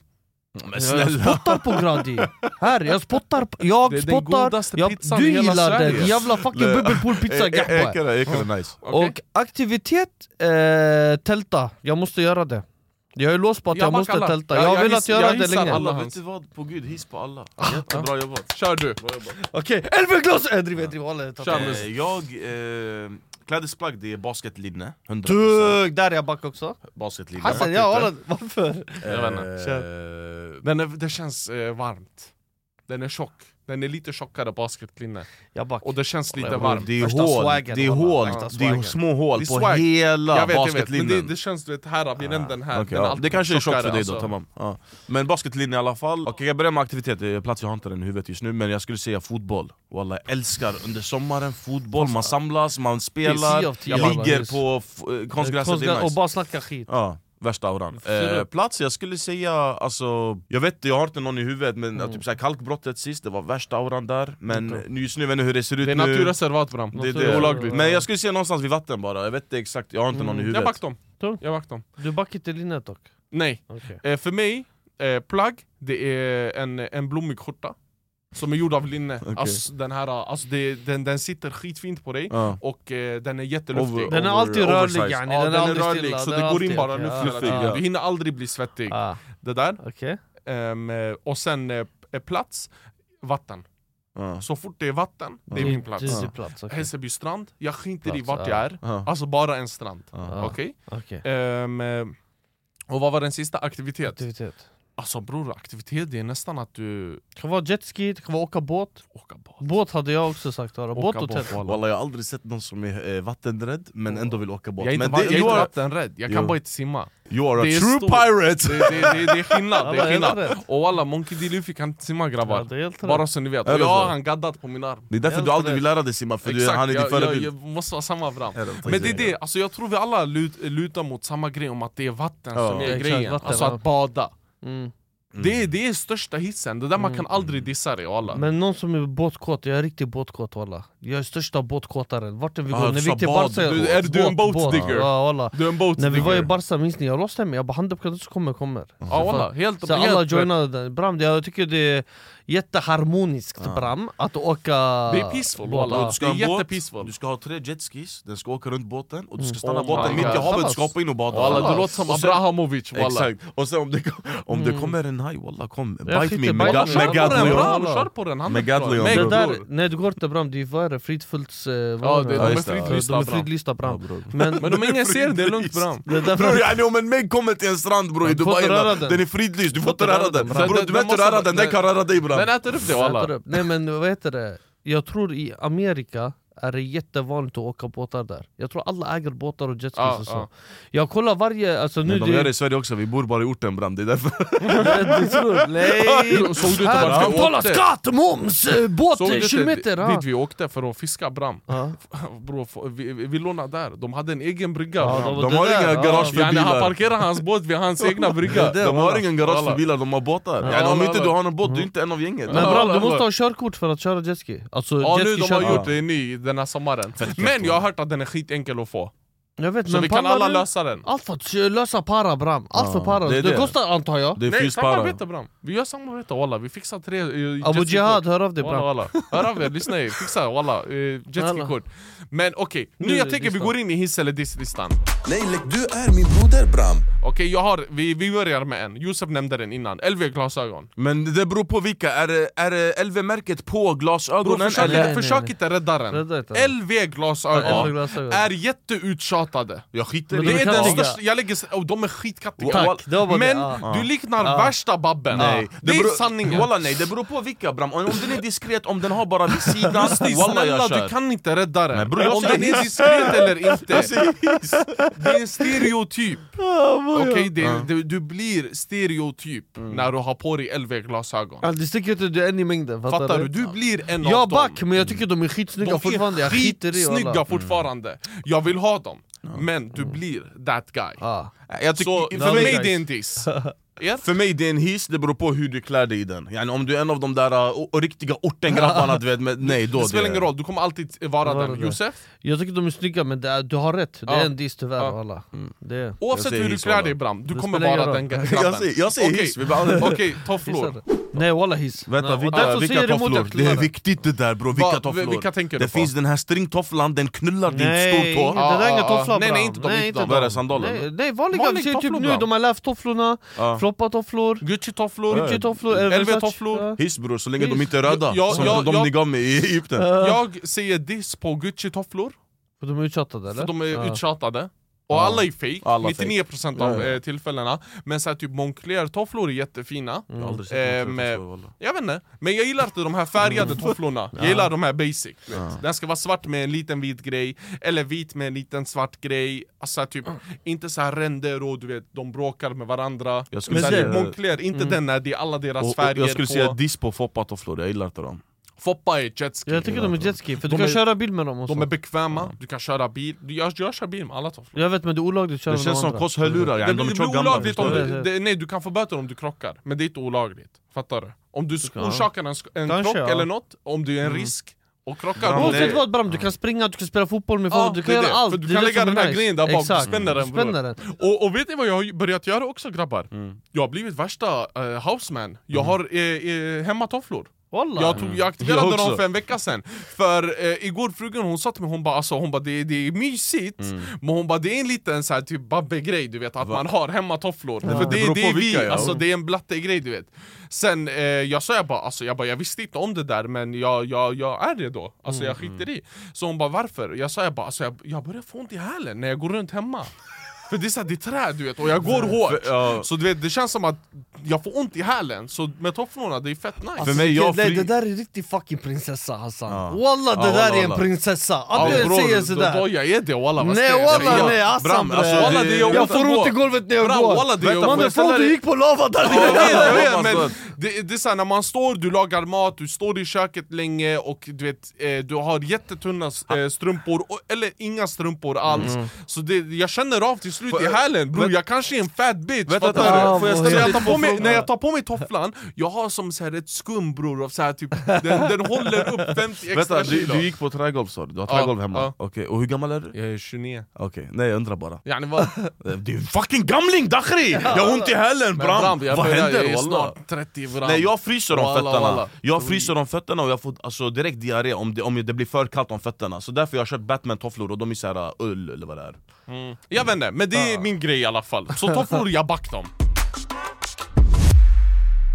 Men Jag snälla spottar på Gradi! Här, jag spottar, på- jag Det är den spottar, godaste jag, pizzan du i hela gillar Sverige. den, jävla fucking bubbelpoolpizza E- e- Ekerö är nice. Och aktivitet, eh, tälta, jag måste göra det Jag är låst på att jag, Jag måste alla. tälta, Jag- jag har jag velat hiss- göra jag det länge alla. Vet du vad? På gud, hiss på alla Jättebra jobbat Kör du! Okej, Elfenglas! Jag driver, jag driver, walla, jag Kör det. med- Eh, Jag, eh, klädesplagg det är basketlinne 100% Dugg! Där är jag back också Basketlinne Hassan, ja walla, varför? Jag vet inte. Eh, Den är, det känns eh, varmt Den är tjock, den är lite tjockare basketlinne. Och det känns lite varmt. Det är hål, det är walla. hål, det är små hål på hela vet, men det, det känns du vet här vid här Okej, den är ja. alltid. Det kanske är tjockt för dig då, alltså. tamam. Ja. Men basketlinje i alla fall, Okej, jag börjar med aktivitet, plats jag har inte den i huvudet just nu Men jag skulle säga fotboll, Wallah, jag älskar under sommaren fotboll, man samlas, man spelar, ligger på eh, konstgräset, det är Och bara snacka skit. Värsta auran. Eh, plats, jag skulle säga, alltså, jag vet jag har inte någon i huvudet men Mm. typ såhär, kalkbrottet sist, det var värsta auran där. Men just nu vet jag inte hur det ser ut Det är nu. naturreservat bram, det det är olagligt. Men jag skulle säga någonstans vid vatten bara, jag vet inte exakt, jag har inte någon i Jag huvudet. back dem, Tror? jag back dem. Du backar till linnet dock. Nej, Okej. eh, för mig, eh, plagg, det är en, en blommig skjorta Som är gjord av linne, alltså, den, här, alltså det, den, den sitter skitfint på dig Ja. och eh, den är jätteluftig Over- Den är alltid over- rörlig oversized. yani, Ja, den är aldrig rörlig, stilla. så den det är går in bara luft ja, tiden. ja. Du hinner aldrig bli svettig. Ah, Det där. Okej. Ehm, eh, och sen eh, p- plats, vatten. Ja. Så fort det är vatten, det är min plats. Är din plats, okej. Hässelby strand, jag skiter i Plats, vart ja. jag är. Alltså bara en strand. Ja. Okej? Okej. Ehm, eh, och vad var den sista? Aktivitet. Aktivitet. Alltså bror, aktivitet det är nästan att du Det kan vara jetski, det kan vara åka båt. åker båt. Båt hade jag också sagt vara. Båt Åka och tält. Wallah, jag har aldrig sett någon som är eh, vattenrädd men ändå vill åka båt Jag är inte, Men det, jag är inte are, vattenrädd, jag kan Jo. bara inte simma. you are a true stor- pirate! Det, det, det, det är skillnad, det är skillnad. Och alla, Monkey D. Luffy kan inte simma Ja, grabbar. helt Bara så ni vet. Och jag har han gaddat på min arm. Det är därför du aldrig vill lära dig simma, för du, Exakt, han är din jag, jag, förebild jag måste vara samma det? Men det är det, alltså jag tror vi alla lut, lutar mot samma grej om att det är vatten Ja. som är grejen. alltså ja. att bada. Mm. Det, är, det är största hissen, det där man kan aldrig dissa det och alla. Men någon som är båtkåt, jag är riktigt båtkåt walla. Jag är största båtkåtaren. Vart än vi går, när vi gick till. Barca... Du- är du en boat digger? Ja. Du är en boat När vi var i. Barca minns ni, jag låste mig, jag bara 100% så kommer kommer. Ja walla, helt, Så alla joinade den. Bram, jag tycker det jätteharmoniskt Bram, att åka Det är peaceful, walla. Du ska Det ha är en båt, jättepeaceful. Du ska ha tre jetskis, den ska åka runt båten och du ska stanna Oh båten mitt i havet, du ska hoppa in och bada Walla, du låter som Abrahamovic walla. Exakt, och sen om det, om det kommer en haj walla kom, bite me med, bite ga- me. med Gadlion. Gadlion, Nej, Det bro. där, bror. nej det går inte Bram, det är vad är det? Fridfulls... eh, Ja, de är fridlysta bram. Men, Men om ingen ser det är lugnt bram. det är därför- Bror yani om en Meg kommer till en strand bror i Du får inte Dubai, den. den. är fridlyst, du får inte röra den Bror du vet inte röra den, den kan röra dig bram Den äter upp det walla. Sätter upp. Nej men vad heter det? Jag tror i Amerika är det jättevanligt att åka båtar där Jag tror alla äger båtar och jetskis Ja, och så ja. Jag kollar varje, alltså nu Men de det, gör det i Sverige också, vi bor bara i orten bram, det är därför du tror, nej! Såg du inte Här, vart vi betala åkte? skatt, moms, eh, båt, kilometer! dit Ja. vi åkte för att fiska bram? Ja. Bro, vi, vi lånade där, de hade en egen brygga De det har där, inga garage för Yani, han bilar parkerar hans båt vid hans egna brygga. De har ingen garage för bilar, de har båtar Om inte du har någon båt, du är inte en av gänget Men bram, du måste ha körkort för att köra jetski Alltså Ja nu jetski de har gjort det ny den här sommaren. Men jag har hört att den är skitenkel att få Jag vet, Så men vi kan alla du? lösa den. Allt för att lösa para bram, allt för para. det är Det det. kostar antar jag. Det är Nej samarbete bram, vi gör samarbete walla, vi fixar tre uh, Abu Jihad, hör av dig bram. walla. Hör av er, lyssna er, fixa walla, uh, jetski-kort Men okej, nu Nu jag tänker vi går in i hiss eller diss-listan. Nej, like, du är min broder Bram. Okej jag har, vi, vi börjar med en, Josef nämnde den innan, LV-glasögon Men det beror på vilka, är det, är det LV-märket på Bro, glasögonen försök, eller? Nej, nej, försök nej. inte rädda den. LV-glasögon är jätteuttjatade Jag skiter Men i de Det. är den största, jag lägger, oh, de är skitkattiga. Tack, det var bara Men det, ja. du liknar Ja. värsta babben. Nej, Det är sanningen. Walla nej, det beror på vilka bram, om den är diskret, om den har bara vid sidan, walla snälla jag du kan inte rädda den. Nej, bror, jag Om säger den är diskret eller inte. Jag. Det är en stereotyp. Okej, det- det- du blir stereotyp när du har på dig LV-glasögon Ja, Det sticker inte du en i mängden, fattar, Fattar du? Du? Blir en Jag av back, dem men jag tycker de är skitsnygga De fortfarande, är jag skiter i skitsnygga alla. fortfarande Jag vill ha dem, men du blir that guy. Ja. Jag tycker, Så för för mig- mig det är en diss Ja? För mig det är en hiss, det beror på hur du klär dig i den yani, Om du är en av de där uh, riktiga ortengrabbarna, du vet, men, nej då Det spelar det- ingen roll, du kommer alltid vara den det. Josef, Jag tycker de är snygga men det är, du har rätt, det är en diss tyvärr Ja. alla. Det är. oavsett hur du klär dig Bram, du Det kommer vara den grabben Jag säger, jag säger Okej. hiss, Okej, tofflor Nej walla hiss. Vänta, Nej, vilka, därför vilka tofflor? Det är viktigt det där bro, vilka Va- tofflor? vilka tänker du det på? finns den här stringtofflan, den knullar din Nej, stortå det där är inga Ja, ja, tofflor nej, bram. nej, inte de, nej, inte de. Vad är det, sandaler? Nej, nej vanliga, Vanlig vi ser typ nu, de här läftofflorna, Ja. floppatofflor, Gucci-tofflor, Gucci-tofflor, LV-tofflor Hiss bror, så länge de inte är röda, Ja, som ja, de ja. ni gav mig i Egypten Ja. Jag säger diss på Gucci-tofflor, För de är uttjatade eller? för de är Ja. uttjatade Och Ja. alla är fake, Alla är fake. 99% av Ja, ja. eh, tillfällena. Men så här, typ Moncler-tofflor är jättefina. Jag har aldrig sett Eh, med-. Jag vet inte, men jag gillar inte de här färgade tofflorna. Jag gillar de här basic vet. Den ska vara svart med en liten vit grej Eller vit med en liten svart grej. Alltså typ, inte så här ränder och du vet, de bråkar med varandra. Men säga- Moncler, inte den när det är alla deras Och, och färger jag skulle på säga diss på Foppa-tofflor, jag gillar inte dem Foppa är jetski Jag tycker de är jetski, för du De kan är- köra bil med dem och De är bekväma, du kan köra bil, jag, jag kör bil med alla tofflor Jag vet men det är olagligt att köra Det med känns de som kosthörlurar, det, de det är blir olagligt om du, du? det, nej du kan få böter om du krockar, men det är inte olagligt Fattar du? Om du Ja. orsakar en, en Kanske, krock ja. eller något, om du är en risk och krockar Oavsett det- vad Bram, du kan springa, du kan spela fotboll med Ja, folk, du det kan göra det. allt För du Det kan det lägga den här nice. grejen där bak, du spänner den. Spänner den. Och, och vet ni vad jag har börjat göra också grabbar? Mm. Jag har blivit värsta uh, houseman, jag har eh, eh, hemmatofflor Wallah. jag, tog, jag aktiverade Jag dem för en vecka sedan. För eh, igår frugan hon sa till mig, hon bara alltså, hon bara det, det är mysigt. Mm. Men hon bara det är en liten så här, typ babbe-grej du vet, att man har hemmatofflor För Det det, det är vi, vilka, ja. alltså, det är en blatte-grej du vet. Sen eh, jag sa jag bara, alltså, jag bara jag visste inte om det där men jag, jag, jag är det då. Alltså jag Mm. skiter i. Så hon bara varför? Jag sa jag bara, alltså, jag, jag börjar få ont i hälen när jag går runt hemma För det är så här, det är trä du vet, och jag går hårt. ja. Så du vet, det känns som att jag får ont i hälen, så med tofflorna det är fett nice. För mig, jag Nej fri- det där är riktig fucking prinsessa Hassan. Ja. Wallah det Ja, där är en prinsessa, Ja, att du bror, säger då- sådär. då jag är det walla, vad Nej jag wallah säga? nej Hassan Bram, alltså, Walla, det är Jag ont får ont i golvet när jag Bram, går. walla, det är Vänta, Mannen jag fan du gick på lava där. Ja, jag vet, jag vet, men det. det, är såhär när man står, du lagar mat, du står i köket länge och du vet, eh, du har jättetunna eh, strumpor, och, eller inga strumpor alls. Så det, jag känner av till slut i hälen. Bror, jag kanske är en fat bitch, Vänta, fattar vänta, du? får jag ställa jag tar på mig, när jag tar på mig tofflan, jag har som så här ett skum bror, och så här, typ, den, den håller upp 50 extra Vänta, du, kilo. du gick på trägolv sa du? Du har trägolv hemma? ja. Okej, och hur gammal är du? Jag är 29 Okej, nej jag undrar bara. Yani vad? Du är en fucking gamling Dakhri! Jag har ont i hälen Bram! Bram, jag Vad händer? jag är snart 30 Bram Nej jag fryser om fötterna, jag fryser om fötterna och jag får alltså, direkt diarré om det, om det blir för kallt om fötterna. Så därför har jag köpt Batman-tofflor och de är såhär ull eller vad det är Jag vet inte, men det är min grej i alla fall. Så tofflor, jag back dem.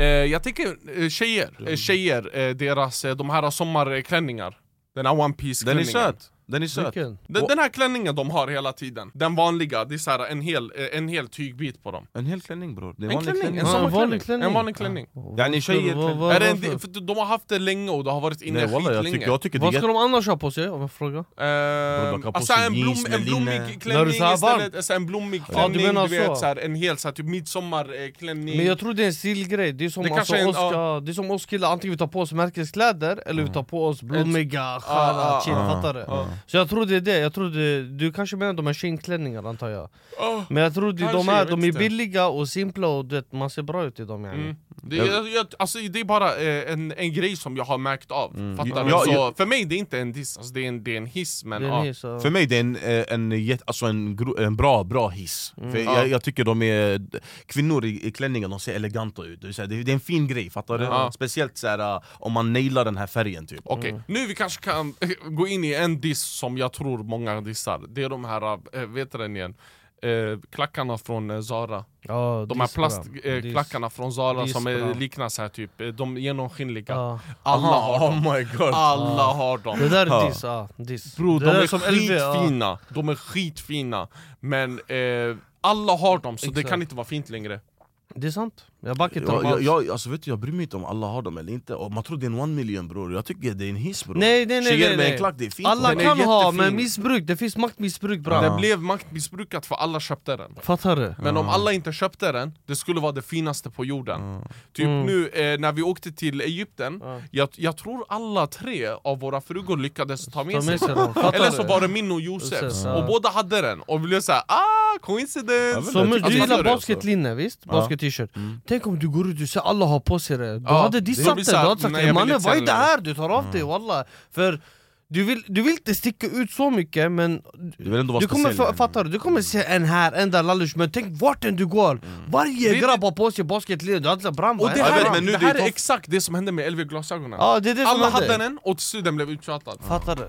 Eh, jag tycker eh, tjejer, eh, tjejer eh, deras, de här sommarklänningar. Den här one piece Den är klänningen. söt, den är söt Vilken? Den, den här klänningen de har hela tiden, den vanliga, det är så här en, hel, eh, en hel tygbit på dem. En hel klänning bror, det är En vanlig klänning, klänning en Ja, en vanlig klänning. En vanlig klänning. Yani tjejer klänning. vad- Är det en, för de har haft det länge och det har varit inne Nej walla jag skitlänge. tycker, jag tycker det är Vad ska de annars ha på sig om jag frågar? Eh, alltså en, blom, en blommig du klänning istället, alltså en blommig Ja, klänning, du menar du vet, så. här, en hel så här, typ midsommarklänning Men jag tror det är en stilgrej, det är som, Det alltså, en- oss, ja. ja, det är som oss killar, antingen vi tar på oss märkeskläder eller vi tar på oss blommiga, sköna, ja, chill, ja. fattar du? Så jag tror det är det, jag tror det, du kanske menar de här skinnklänningarna antar jag Åh, Men jag tror det, Kanske, de, jag är, vet de är inte. billiga och simpla och det, man ser bra ut i dem yani. mm. det, är, jag, jag, alltså, det är bara eh, en, en grej som jag har märkt av, fattar Ja, du? ja, så, ja. För mig det är inte en diss, alltså, det, är en, det är en hiss men Det är ja. en hiss, ja. För mig det är en, eh, en, jätte- alltså en, en bra, bra hiss För Ja. jag, jag tycker de är, kvinnor i, i klänningar de ser eleganta ut Det är, här, det är en fin grej, fattar du? Ja. Speciellt så här, om man nailar den här färgen typ Okej, nu vi kanske kan gå in i en diss som jag tror många dissar. Det är de här, äh, vet du den igen? Eh, klackarna från eh, Zara. Ja, De här plastklackarna klackarna från Zara som är, liknar så här typ, eh, de genomskinliga. Ja. Alla har dem, oh my god. Alla har dem. Det där är diss, ja, diss. Bro, det de är som LV, skitfina, de är skitfina. Men eh, alla har dem, så det Exakt. kan inte vara fint längre. Det är sant, jag backar inte jag, jag, alltså, vet du, jag bryr mig inte om alla har dem eller inte, och man tror det är en one million bror. Jag tycker det är en hiss bror. Nej nej nej, Tjejer nej, med en klack, det är fint. Alla kan ha, jättefin. men missbruk, det finns maktmissbruk bra Det blev maktmissbrukat för alla köpte den. Fattar du? Men om alla inte köpte den, det skulle vara det finaste på jorden. Typ Mm. nu eh, när vi åkte till Egypten, jag, jag tror alla tre av våra frugor lyckades ta med Ta med sig den. Eller så var det min och Josefs, ja. och båda hade den. Och vi blev såhär ah, coincidence! Så men, du det är gillar basketlinne visst? Basket-t-shirt Tänk om du går ut och ser alla har på sig det Du Ja, hade dissat det, du hade sagt nej, "Ey, jag vill mannen vad är det här? Du tar av dig walla För du vill, du vill inte sticka ut så mycket men Du vill ändå vara du kommer, speciell, fa- fattar du? Du kommer se en här, en där lallush Men tänk vart än du går Varje Det- grabb har på sig basketlinne Du hade bram Och det här, vet, men nu det det är här är exakt det som hände med LV-glasögonen Ja det är det Alla hade den, och till slut den blev uttjatad Fattar du?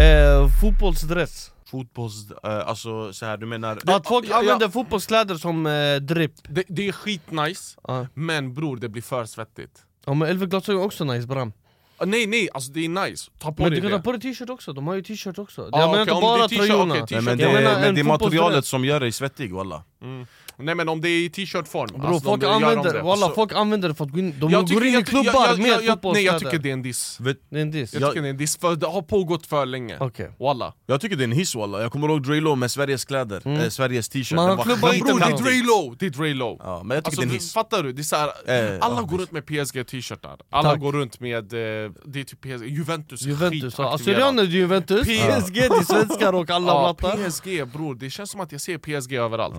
Eh, fotbollsdress Fotbolls... Eh, alltså så här, du menar... Att folk ja, ja. använder fotbollskläder som eh, dripp. Det, det är skitnice, Ja. men bror det blir för svettigt. Ja men LV-glasögon är också nice bram. Ah, nej nej, alltså det är nice, ta på Men dig du kan det. ta på dig t-shirt också, de har ju t-shirt också. Ah, Jag menar okej, inte bara det tröjorna. Nej, men det, menar men en det är materialet som gör dig svettig walla Nej men om det är i t-shirt-form, Bro, alltså, folk, de använder, det. walla, folk använder det för att gå in, de Jag går tycker- in i klubbar jag- jag- med jag- Nej jag fotbollskläder. tycker det är en diss. Vet, Det är en diss. Jag Jag- tycker det är en diss, för det har pågått för länge. Okej. Walla. Jag tycker det är en hiss walla, jag kommer ihåg Dre Lo med Sveriges kläder, eh, Sveriges t-shirt. Man klubbar Men Inte bror det är namn. Dre Lo, det är Dre Lo Ja, men jag tycker Alltså, det är en hiss. fattar du? Det är så här, Eh, alla ja, går runt med PSG t-shirtar, alla Tack. går runt med, eh, det är typ PSG, Juventus Juventus. Assyrianer är Juventus, P- PSG det är svenskar och alla blattar PSG bror, det känns som att jag ser PSG överallt.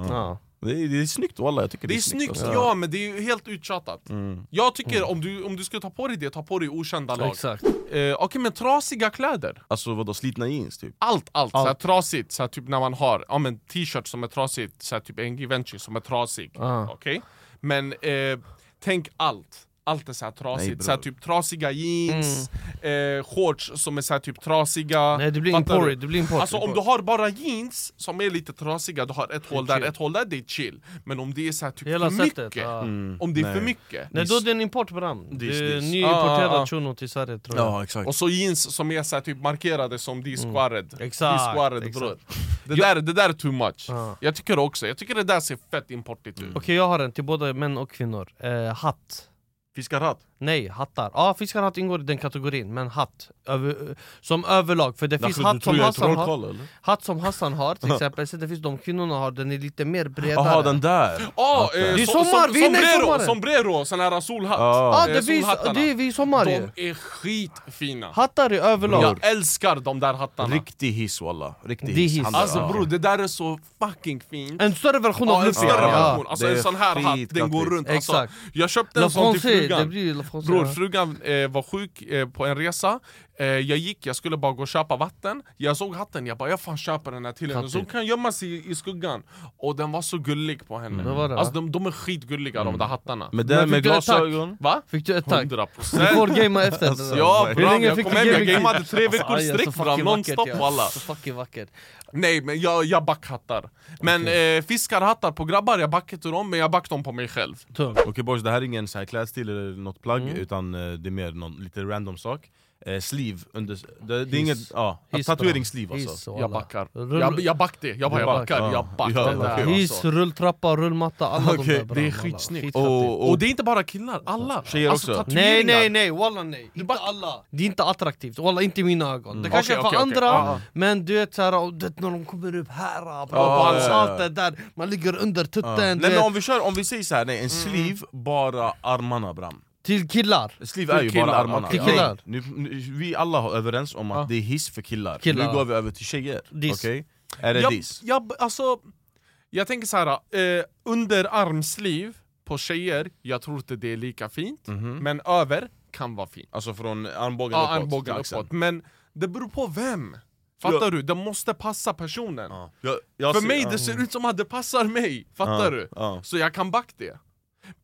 Det, är, det är snyggt walla, jag tycker Det är snyggt, alltså. ja men det är ju helt uttjatat Jag tycker om du, om du ska ta på dig det, ta på dig okända lag Exakt eh, Okej men trasiga kläder Alltså vadå, slitna jeans typ? Allt, allt, Allt. Såhär, trasigt, såhär, typ när man har ja, men t-shirt som är trasigt, såhär, typ en Givenchy som är trasig Ah. Okej? Men eh, tänk allt allt är Nej, trasigt, bror. såhär, typ trasiga jeans, eh, shorts som är såhär, typ trasiga Mm. Nej det blir import, du? det blir import Alltså om du har bara jeans som är lite trasiga, du har ett hål där, chill. ett hål där, det är chill Men om det är såhär, typ Hela för sättet, mycket, ja. om det är Nej. för mycket Nej då är det en import bram, det är nyimporterad Ah, ah, ah. shuno till Sverige tror jag Ja exakt Och så jeans som är såhär, typ markerade som de squared Mm. Exakt, De squared exakt. bror det, där, det där är too much Ja. Jag tycker också, jag tycker det där ser fett importigt ut Okej jag har en till både män och kvinnor, eh, hatt Fiskarhatt? Nej, hattar. Ja, fiskarhatt ingår i den kategorin, men hatt över, som överlag. För det finns hatt som, Hassan har, hatt som Hassan har, till exempel. Sen det finns de kvinnorna har, den är lite mer bredare. Jaha den där! Ah, eh, eh, Det är so- sommar, som, vi är inne i sombrero, sommaren. sombrero, sån här solhatt Ja. ah, Eh, det, finns, det är vi sommar. De är skitfina Hattar i överlag. Jag älskar de där hattarna Riktig hiss walla, riktig hiss, hiss. Alltså bror, det där är så fucking fint En större version Ja, av en Luffy. större ja. version, alltså en sån här hatt, den går runt alltså, Exakt. Jag köpte en sån till Francais, det frugan blir La Francais. Bror, ja. frugan eh, var sjuk eh, på en resa, jag gick, jag skulle bara gå och köpa vatten. Jag såg hatten, jag bara jag fan köper den här till henne. Så hon kan gömma sig i, i skuggan. Och den var så gullig på henne. Va? Alltså de, de är skitgulliga de där hattarna. Men det med glasögon? Va? Fick du ett tack? 100% Du får gamea efter det där. Ja Hur bra, länge jag kom hem, jag gameade tre veckor Alltså, sträck fucking nonstop walla Så fucking vackert. Nej men jag, jag backhattar Men eh, fiskarhattar på grabbar, jag backar inte dem men jag backar dem på mig själv. Okej boys, det här är ingen så här klädstil eller något plagg Mm. utan eh, det är mer någon lite random sak eh, Sleeve, under, det, det är inget, ja, Hiss, tatueringssleeve alltså Jag backar Rull- Jag, jag back det, jag bara jag backar, ja. jag backar Ja. Hiss, alltså. rulltrappa, rullmatta, alla de Okej, där bra, det är skitsnyggt. Skitfattigt. Och- Och det är inte bara killar, alla! Tjejer också? Nej nej nej, walla nej, inte alla Det är inte attraktivt, walla inte i mina ögon Det kanske Okej, är för okej. andra, ja. men du vet såhär, och du vet, när de kommer upp här på ja. asfalten där, man ligger under tutten Nej men om vi kör, om vi säger så här, nej en sleeve, bara armarna bram Till killar Sleeve är ju killar, bara armarna. Nej, Killar. nu, nu, Vi alla är överens om att Ja. det är hiss för killar, Killar. nu går vi över till tjejer, okej? Är det jag, diss? jag, alltså, jag tänker så här, eh, under armsliv på tjejer, jag tror inte det är lika fint Mhm. Men över kan vara fint Alltså från armbågen Ja, uppåt armbågen till uppåt, men det beror på vem Fattar Ja. du? Det måste passa personen Ja. Jag, jag För ser- mig det ser ut som att det passar mig, fattar Ja, du? ja. Så jag kan back det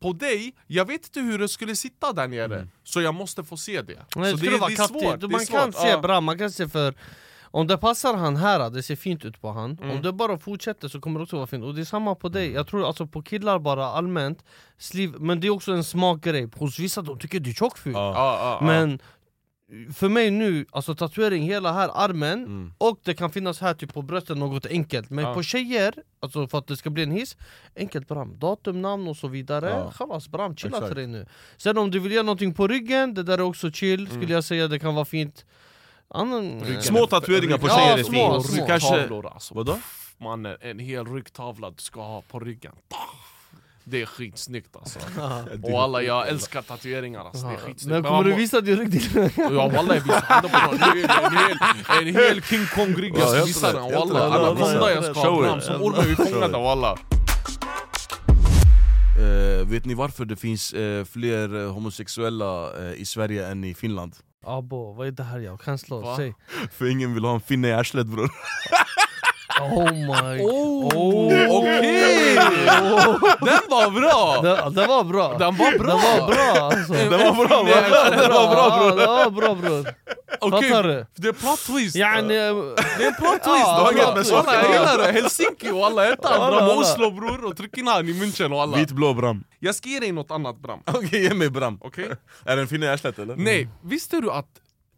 På dig, jag vet inte hur det skulle sitta där nere, så jag måste få se det Nej, så det vara kattigt, det är man kan svårt. se Ja. bra, man kan se för om det passar han här, det ser fint ut på han Mm. Om det bara fortsätter så kommer det också vara fint, och det är samma på dig Jag tror alltså på killar bara allmänt, sleeve, men det är också en smakgrej Hos vissa de tycker det är tjockfult Ja. Ja, ja, ja. Men för mig nu, alltså tatuering hela här armen Mm. Och det kan finnas här typ på bröstet något enkelt Men Ja. på tjejer, alltså för att det ska bli en hiss Enkelt bram, datum, namn och så vidare Ja. Chalas bram, chilla Exakt. till dig nu Sen om du vill göra någonting på ryggen, det där är också chill Mm. skulle jag säga, det kan vara fint Annan, Ryggen Små är- tatueringar på Ja, tjejer är små, fint, små. Du kanske... Tavlor alltså, Vadå? Mannen, en hel ryggtavla du ska ha på ryggen Det är skitsnyggt alltså. Och alla, jag älskar tatueringar alltså, det är skitsnyggt. Men kommer du må- visa din rygg till Ja walla jag visar handen på någon, en hel, en hel King Kong rygg jag ska visa den. Walla rätt. Anaconda jag ska ha. Fram som ormen vi fångade walla. Eh, vet ni varför det finns eh, fler eh, homosexuella eh, i Sverige än i Finland? Abo, vad är det här jag kan slå? Säg För ingen vill ha en finne i arslet bror Oh my Oh, okej! Den var bra! det, det var bra! Den var bra! Det var bra alltså! Det var bra? Det var bra bror! det var bra bror! okej, Fattar du? det är plot twist! Yani... Det är plot twist! Ja, plot twist. Walla, jag gillar det! Helsinki och alla ett alla. Oslo bror, och tryck in han i München och alla Vitblå Bram. Jag ska ge dig något annat Bram, Okej, ge mig Bram. okej? Är det en finne i arslet eller? Nej, visste du att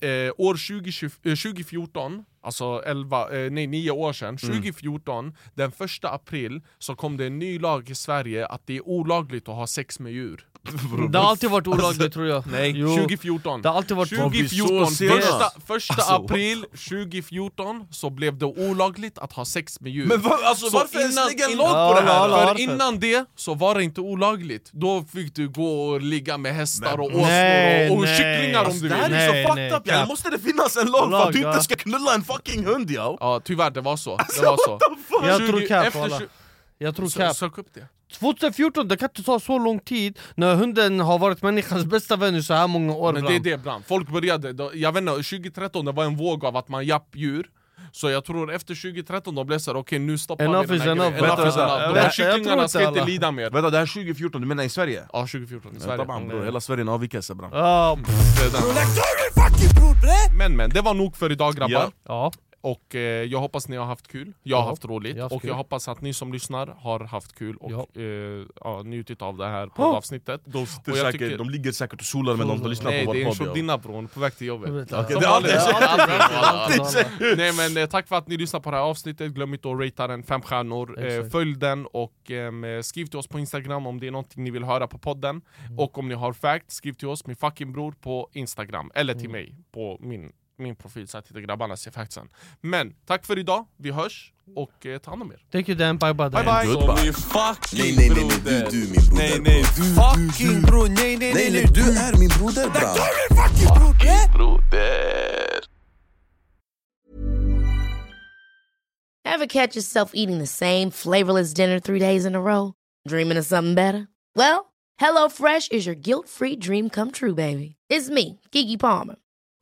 eh, år 2020, eh, 2014, alltså 11, eh, nej 9 år sedan, 2014, den första april så kom det en ny lag i Sverige att det är olagligt att ha sex med djur Det har alltid varit olagligt tror jag. Nej, Jo. 2014 Det har alltid varit... Var vi så 2014, sena? första, första Alltså, april 2014 så blev det olagligt att ha sex med djur Men va, alltså, Så varför ens innan- lägga en lag på det här? Ja, För varför? innan det så var det inte olagligt, då fick du gå och ligga med hästar och åsnor och, och kycklingar om Alltså, du Det här vill är så fucked up, cap. måste det finnas en lag för att du ja. inte ska knulla en fucking hund yo? Ja tyvärr, det var så, det var så Jag 20 tror cap efter walla. 20 Jag tror cap. Sök upp det 2014, det kan inte ta så lång tid när hunden har varit människans bästa vän i så här många år Men det är det Bram, folk började, då- jag vet inte, 2013 det var en våg av att man japp djur. Så jag tror efter 2013 de blev såhär, okej nu stoppar Enough vi den här enough. grejen. Vänta, is enough. De här kycklingarna ska inte lida mer. Vänta, det här är 2014, du menar i Sverige? Ja 2014 i Sverige. Taban bror, hela Sverige är en avvikelse bram. Ja, den. Men men, det var nog för idag grabbar. Ja. Och eh, jag hoppas ni har haft kul, jag har Ja, haft roligt. jag har haft Och kul. jag hoppas att ni som lyssnar har haft kul och Ja. eh, ja, njutit av det här poddavsnittet. De, säkert, tycker- de ligger säkert och solar medan de lyssnar Nej på det är vår en podd yo. shodina bror, på väg till jobbet. Som det är. Nej men eh, tack för att ni lyssnar på det här avsnittet, glöm inte att ratea den fem stjärnor, eh, följ den och eh, skriv till oss på instagram om det är någonting ni vill höra på podden. Mm. Och om ni har fact, skriv till oss, min fucking bror på instagram, eller Mm. till mig på min, min profil så att heter grabbarna ser factsen Men tack för idag, vi hörs och eh, ta hand om er Thank you Dan, bye bye Dan. Bye bye! Goodbye. Nej Min fucking nej nej nej, broder. du, du min broder Nej nej, bro. fucking bror, nej nej Nej nej, du är min broder bram Fucking broder. Ever catch yourself eating the same flavorless dinner three days in a row? Dreaming of something better? Well, HelloFresh is your guilt free dream come true, baby. It's me, Gigi Palmer.